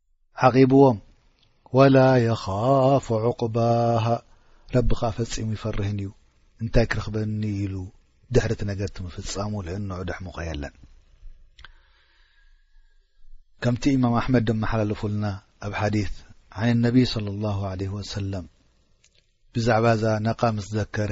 ዓቂብዎም ወላ የኻፉ ዑቅባሃ ረቢ ከኣ ፈጺሙ ይፈርህን እዩ እንታይ ክረኽበኒ ኢሉ ድሕሪ እቲ ነገር እቲ ምፍጻሙ ልእንዑ ደሕሙቀ የለን ከምቲ ኢማም ኣሕመድ ደመሓላለፉልና ኣብ ሓዲት ዓን ነቢይ صለ ላሁ ለ ወሰለም ብዛዕባ እዛ ነቓ ምስ ዘከረ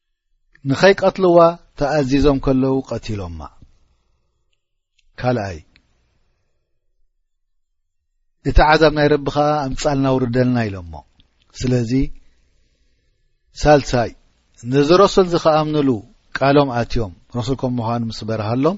ንኸይቀትልዋ ተኣዚዞም ከለዉ ቀቲሎማ ካልኣይ እቲ ዓዛብ ናይ ረቢ ኸዓ ኣምጻልና ውርደልና ኢሎሞ ስለዚ ሳልሳይ ነዚ ረሱል ዝኸኣምንሉ ቃሎም ኣትዮም ረሱል ከም ምዃኑ ምስ በርሃሎም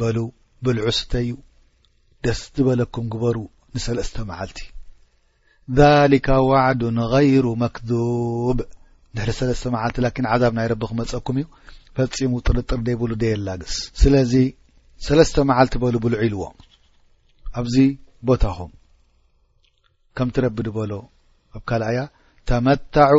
በሉ ብልዑ ስተዩ ደስ ዝበለኩም ግበሩ ንሰለስተ መዓልቲ ذሊካ ዋዕዱ غይሩ መክذብ ድሕሪ ሰለስተ መዓልቲ ላኪን ዓዛብ ናይ ረቢ ክመፀኩም እዩ ፈፂሙ ጥርጥር ደይብሉ ደየላግስ ስለዚ ሰለስተ መዓልቲ በሉ ብልዑ ኢልዎም ኣብዚ ቦታኹም ከምቲ ረቢ ድበሎ ኣብ ካልኣያ ተመታዑ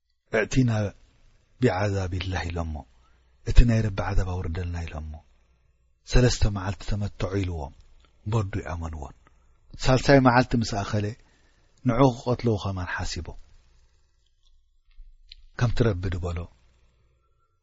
እእቲና ቢዓዛቢ ላህ ኢሎሞ እቲ ናይ ረቢ ዓዛብ ኣውርደልና ኢሎሞ ሰለስተ መዓልቲ ተመተዑ ኢልዎም ቦርዱ ኣይኣመንዎን ሳልሳይ መዓልቲ ምስ ኣኸለ ንዑ ክቀትልዎ ከማን ሓሲቦም ከምቲ ረቢ ድበሎ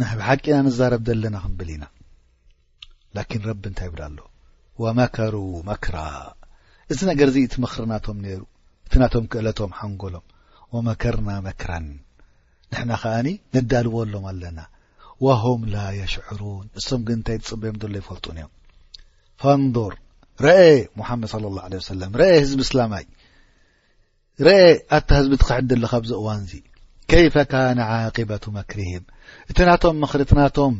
ንሕቢ ሓቂ ኢና ንዛረብ ዘለና ክንብል ኢና ላኪን ረቢ እንታይ ይብል ኣሎ ወመከሩ መክራ እዚ ነገር እዚ እቲ ምክሪ ናቶም ነይሩ እቲ ናቶም ክእለቶም ሓንጎሎም ወመከርና መክራን ንሕና ከኣኒ ነዳልዎ ኣሎም ኣለና ወሆም ላ የሽዕሩን እሶም ግን እንታይ ዝፅበዮም ዘሎ ይፈልጡን እዮም ፈንር ረአ ሙሓመድ ለ ላ ለ ወሰለም ረአ ህዝቢ እስላማይ ረኤ ኣታ ህዝቢ ትኽሕድ ዘለካ ኣብዚ እዋን እዚ ከይፈ ካነ ዓቂበቱ መክርሂም እቲ ናቶም ምኽሪ እቲ ናቶም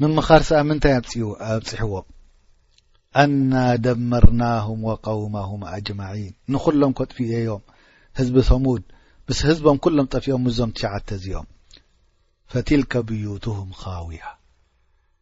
ምምኻር ሰኣ ምንታይ ኣብፅዎ ኣብፅሕዎ ኣና ደመርናሁም ወቀውማሁም ኣጅማዒን ንኹሎም ከጥፍእየዮም ህዝቢ ሰሙድ ምስ ህዝቦም ኩሎም ጠፊኦም ምዞም ትሸዓተ እዚኦም ፈትልከ ብዩቱሁም ኻውያ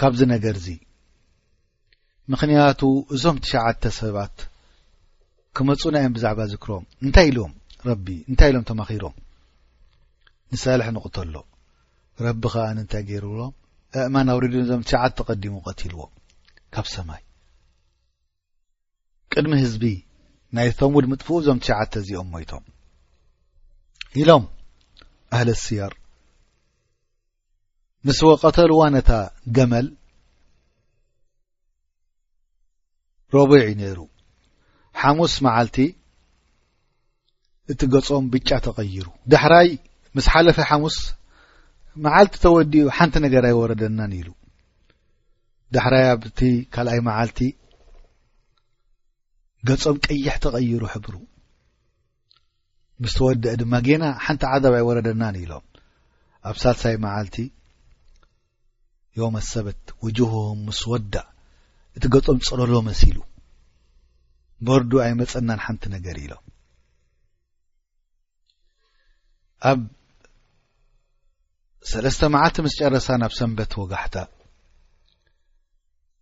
ካብዚ ነገር እዚ ምክንያቱ እዞም ትሽዓተ ሰባት ክመፁና እዮም ብዛዕባ ዝክሮም እንታይ ኢሎም ረቢ እንታይ ኢሎም ተማኺሮም ንሳልሕ ንቕተሎ ረቢ ከኣ እንታይ ገይርብሎም እእማን ኣውሪዱ ዞም ትሽዓተ ቀዲሙ ቀትልዎም ካብ ሰማይ ቅድሚ ህዝቢ ናይ ተሙድ ምጥፍኡ እዞም ትሽዓተ እዚኦም ሞይቶም ኢሎም ኣህለ ስያር ምስ ወቀተልዋ ነታ ገመል ረቡዕ እዩ ነይሩ ሓሙስ መዓልቲ እቲ ገጾም ብጫ ተቐይሩ ዳሕራይ ምስ ሓለፈ ሓሙስ መዓልቲ ተወዲኡ ሓንቲ ነገር ኣይወረደናን ኢሉ ዳሕራይ ኣብቲ ካልኣይ መዓልቲ ገጾም ቀይሕ ተቐይሩ ሕብሩ ምስ ተወደአ ድማ ጌና ሓንቲ ዓዛብ ኣይወረደናን ኢሎም ኣብ ሳልሳይ መዓልቲ ዮም ኣሰበት ውጅህም ምስ ወዳ እቲ ገጾም ጸለሎ መሲሉ በርዱ ኣይመጸናን ሓንቲ ነገር ኢሎም ኣብ ሰለስተ መዓልቲ ምስ ጨረሳ ናብ ሰንበት ወጋሕታ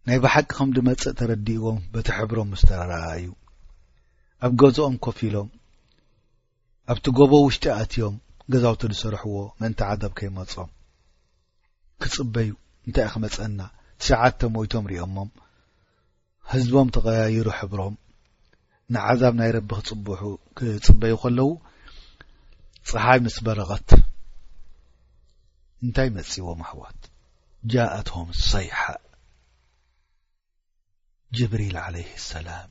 ናይ ብሓቂ ከም ድመጽእ ተረዲእዎም በቲ ሕብሮም ምስ ተረኣኣዩ ኣብ ገዝኦም ኮፍ ኢሎም ኣብቲ ጎቦ ውሽጢ ኣትዮም ገዛውቲ ዝሰርሕዎ ምእንቲ ዓደብ ከይመጾም ክጽበዩ እንታይ ክመጸና ትሽዓተ ሞይቶም ሪኦሞም ህዝቦም ተቐያይሩ ሕብሮም ንዓዛብ ናይ ረቢ ክጽብሑ ክጽበዩ ከለዉ ፀሓይ ምስ በረቐት እንታይ መጺዎም ኣሕዋት ጃእትም ሰይሓ ጅብሪል ዓለይህ ሰላም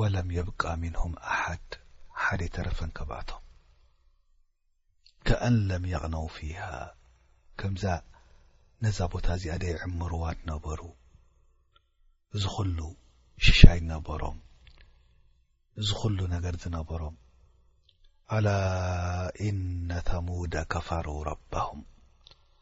ወለም የብቃ ምንሁም ኣሓድ ሓድ ኣይተረፈን ካብኣቶም ከኣን ለም የቕነው ፊሃ ከምዛ ነዛ ቦታ እዚኣ ደይዕምርዋ ነበሩ እዚ ኹሉ ሽሻይ ነበሮም እዚ ኹሉ ነገር ዝነበሮም ኣላ ኢነ ተሙደ ከፈሩ ረበሁም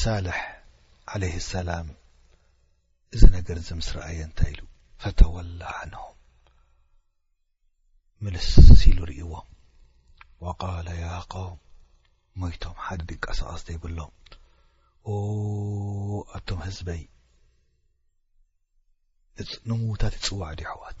ሳልሕ ዓለይሂ ሰላም እዚ ነገር እዚ ምስ ረኣየ እንታይ ኢሉ ፈተወላ ዓንሁም ምልስ ኢሉ ርእይዎም ወቃለ ያ ቀውም ሞይቶም ሓደ ድንቀሳቐስ ዘይብሎም ኦ ኣቶም ህዝበይ ንምዉታት ይጽዋዕ ዶ ኣሕዋት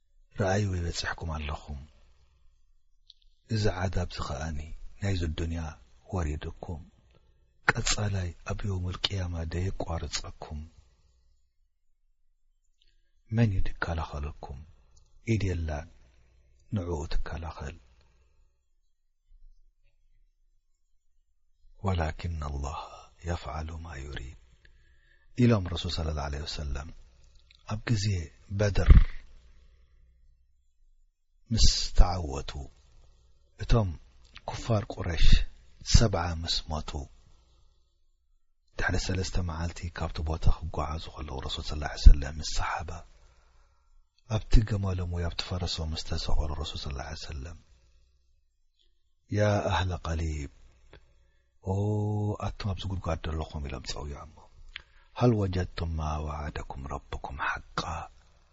ርኣዩ ይበጽሕኩም ኣለኹም እዚ ዓዛብዚ ከኣኒ ናይዚ ዱንያ ወሪዱኩም ቀጻላይ ኣብ የውሙል ቂያማ ደየቋርጸኩም መን እዩ ድከላኸለኩም ኢድ የላን ንዕኡ ትከላኸል ወላኪና ኣላሃ የፍዓሉ ማ ዩሪድ ኢሎም ረሱል ስለ ላ ለ ወሰለም ኣብ ግዜ በድር ምስ ተዓወቱ እቶም ኩፋር ቁረሽ ሰብዓ ምስ ሞቱ ድሕሪ ሰለስተ መዓልቲ ካብቲ ቦታ ክጓዓዙ ከለዉ ረሱል ሰለላሁ ዐለይሂ ወሰለም ምስ ሰሓባ ኣብቲ ገመሎም ወይ ኣብቲ ፈረሶም ምስ ተሰቐሉ ረሱል ሰለላሁ ዐለይሂ ወሰለም ያ ኣህለ ቀሊብ ኦ ኣቱም ኣብዚ ጉድጓድ ደለኹም ኢሎም ጸውዖሞ ሀል ወጀድቱም ማ ወዓደኩም ረብኩም ሓቃ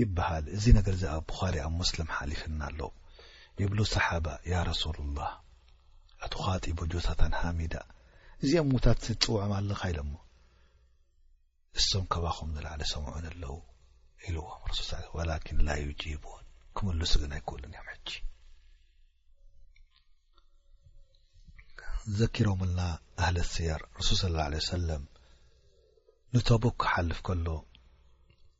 ይብሃል እዚ ነገር እዚ ኣብ ቡኻሪ ኣብ ሙስልም ሓሊፍና ኣሎ ይብሉ ሰሓባ ያ ረሱሉላህ ኣቱኻጢቡ ጆታታን ሃሚዳ እዚኦም ሙታት ትጽውዖም ኣለኻ ኢሎሞ እሶም ከባኹም ንላዕሊ ሰምዑን ኣለዉ ኢልዎም ረሱል ወላኪን ላ ዩጂቡን ክምልሱ ግን ኣይክእሉን እዮም ሕጂ ዘኪሮምልና ኣህለ ስየር ረሱል ስ ለ ሰለም ንተቡክ ክሓልፍ ከሎ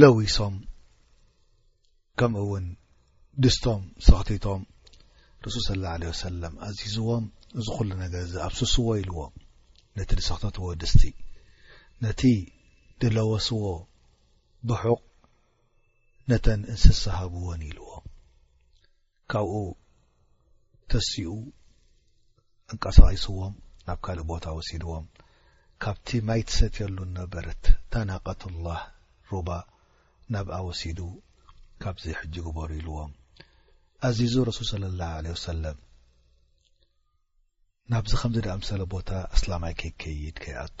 ለዊሶም ከምኡ እውን ድስቶም ሰኽቲቶም ርሱ ስ ላ ለ ወሰለም ኣዚዝዎም እዚ ኩሉ ነገር እዚ ኣብስስዎ ኢልዎም ነቲ ዝሰኽተትዎ ድስቲ ነቲ ድለወስዎ ብሑቕ ነተን እንስሳ ሃብዎን ኢልዎም ካብኡ ተሲኡ ኣንቀሳቂስዎም ናብ ካልእ ቦታ ወሲድዎም ካብቲ ማይ ትሰትየሉ ነበረት ታናቀቱላህ ሩባ ናብኣ ወሲዱ ካብዚ ሕጂ ግበሩ ኢልዎም ኣዚዙ ረሱል ስለ ላሁ ለ ወሰለም ናብዚ ከምዚ ድኣምሰለ ቦታ ኣስላማይ ከይከይድ ከይኣቱ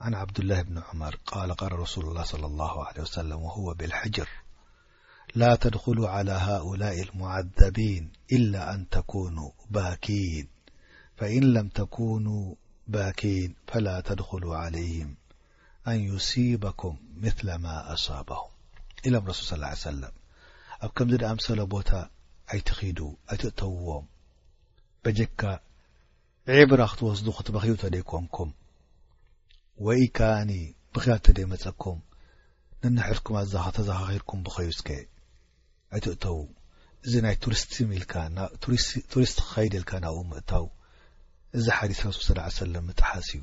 عن عبدالله بن عمر قال قار رسول الله صلى الله عليه وسلم وهو بالحجر لا تدخلوا على هؤلاء المعذبين إلا أن تكونوا باكين فإن لم تكونوا باكين فلا تدخلوا عليهم أن يصيبكم مثلما أصابهم الم رسول صلىل عليه وسلم أ كم دأمسل بوت أيتخدو ايتقطوم بجك ዒብራ ክትወስዱ ክትበኽዩ ተደይ ኮንኩም ወይ ከኣኒ ብኽያት ተደይ መጸኩም ነንሕድኩም ኣዛኻ ተዛኻኺርኩም ብኸዩ እስከ ኣይትእተዉ እዚ ናይ ቱሪስትም ኢልካ ቱሪስት ክኸይድ ኢልካ ናብኡ ምእታው እዚ ሓዲስ ረሱል ስላ ሰለም ምጥሓስ እዩ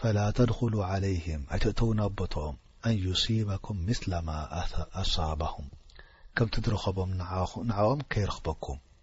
ፈላ ተድኹሉ ዓለይህም ኣይትእተዉ ናብ ቦትኦም ኣን ዩሲባኩም ምስላማ ኣሳባሁም ከምቲ ዝረኸቦም ንዓኦም ከይረኽበኩም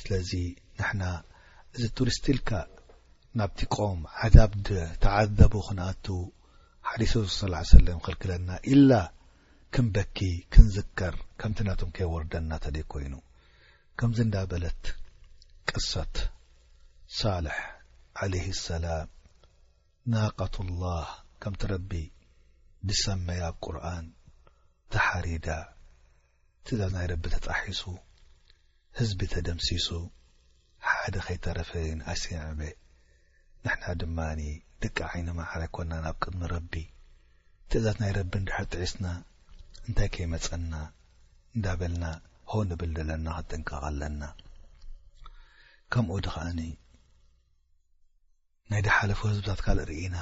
ስለዚ ንሕና እዚ ቱሪስት ኢልካ ናብቲ ቆም ዓዛብ ድ ተዓዘቡ ክንኣቱ ሓዲስ ረሱል ሰለላሁ ዓለይሂ ወሰለም ከልክለና ኢላ ክንበኪ ክንዝከር ከምቲ ናቶም ከይወርደና ተደይ ኮይኑ ከምዚ እንዳ በለት ቅሰት ሳልሕ ዓለይሂ ሰላም ናቀቱላህ ከምቲ ረቢ ዝሰመያ ኣብ ቁርኣን ተሓሪዳ ትእዛዝ ናይ ረቢ ተጣሒሱ ህዝቢ ተደምሲሱ ሓደ ከይተረፈ ኣስዒበ ንሕና ድማ ደቂ ዓይኒ ማዕረ ኮናን ኣብ ቅድሚ ረቢ ትእዛዝ ናይ ረቢ እንድሕር ጥሒስና እንታይ ከይመጸና እንዳበልና ሆ ንብል ዘለና ክንጥንቀቕ ኣለና ከምኡ ድኻኒ ናይ ድሓለፉ ህዝብታት ካልእ ርኢና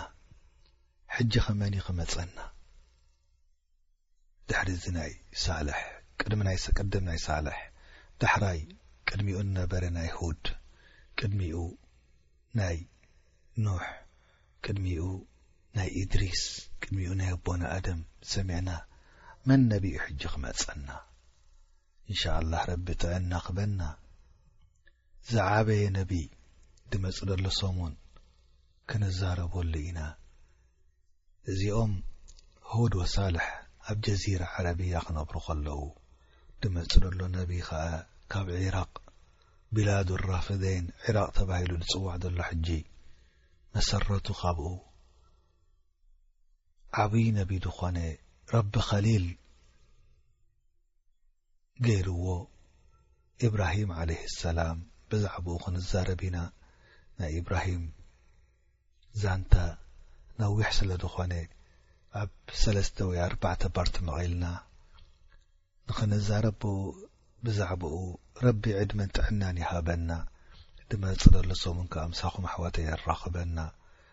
ሕጂ ከመን እዩ ክመጸና ድሕሪ እዚ ናይ ሳልሕ ቅድሚ ናይ ቅድም ናይ ሳልሕ ዳሕራይ ቅድሚኡ ንነበረ ናይ ሁድ ቅድሚኡ ናይ ኑሕ ቅድሚኡ ናይ ኢድሪስ ቅድሚኡ ናይ ኣቦና ኣደም ሰሚዕና መን ነቢኡ ሕጂ ክመጸና እንሻኣላህ ረቢ ጥዕና ክበና ዝዓበየ ነቢ ድመጽእ ደሎ ሰሙን ክንዛረበሉ ኢና። እዚኦም ሁድ ወሳልሕ ኣብ ጀዚራ ዓረብያ ክነብሩ ከለዉ ድመጽ ደሎ ነቢ ከኣ ካብ ዒራቅ ቢላዱ ራፍዴን ዒራቅ ተባሂሉ ድጽዋዕ ደሎ ሕጂ መሰረቱ ካብኡ ዓብይ ነቢ ድኾነ ረቢ ከሊል ገይርዎ ኢብራሂም ዓለይሂ ሰላም ብዛዕብኡ ክንዛረብ ኢና ናይ ኢብራሂም ዛንታ ነዊሕ ስለ ዝኾነ ኣብ ሰለስተ ወይ ኣርባዕተ ፓርቲ መቒልና ንኽንዛረብ ብዛዕብኡ ረቢ ዕድመን ጥዕናን ይሃበና ድመጽእ ዘሎ ሰሙን ከኣ ምሳኹም ኣሕዋተይ የራኽበና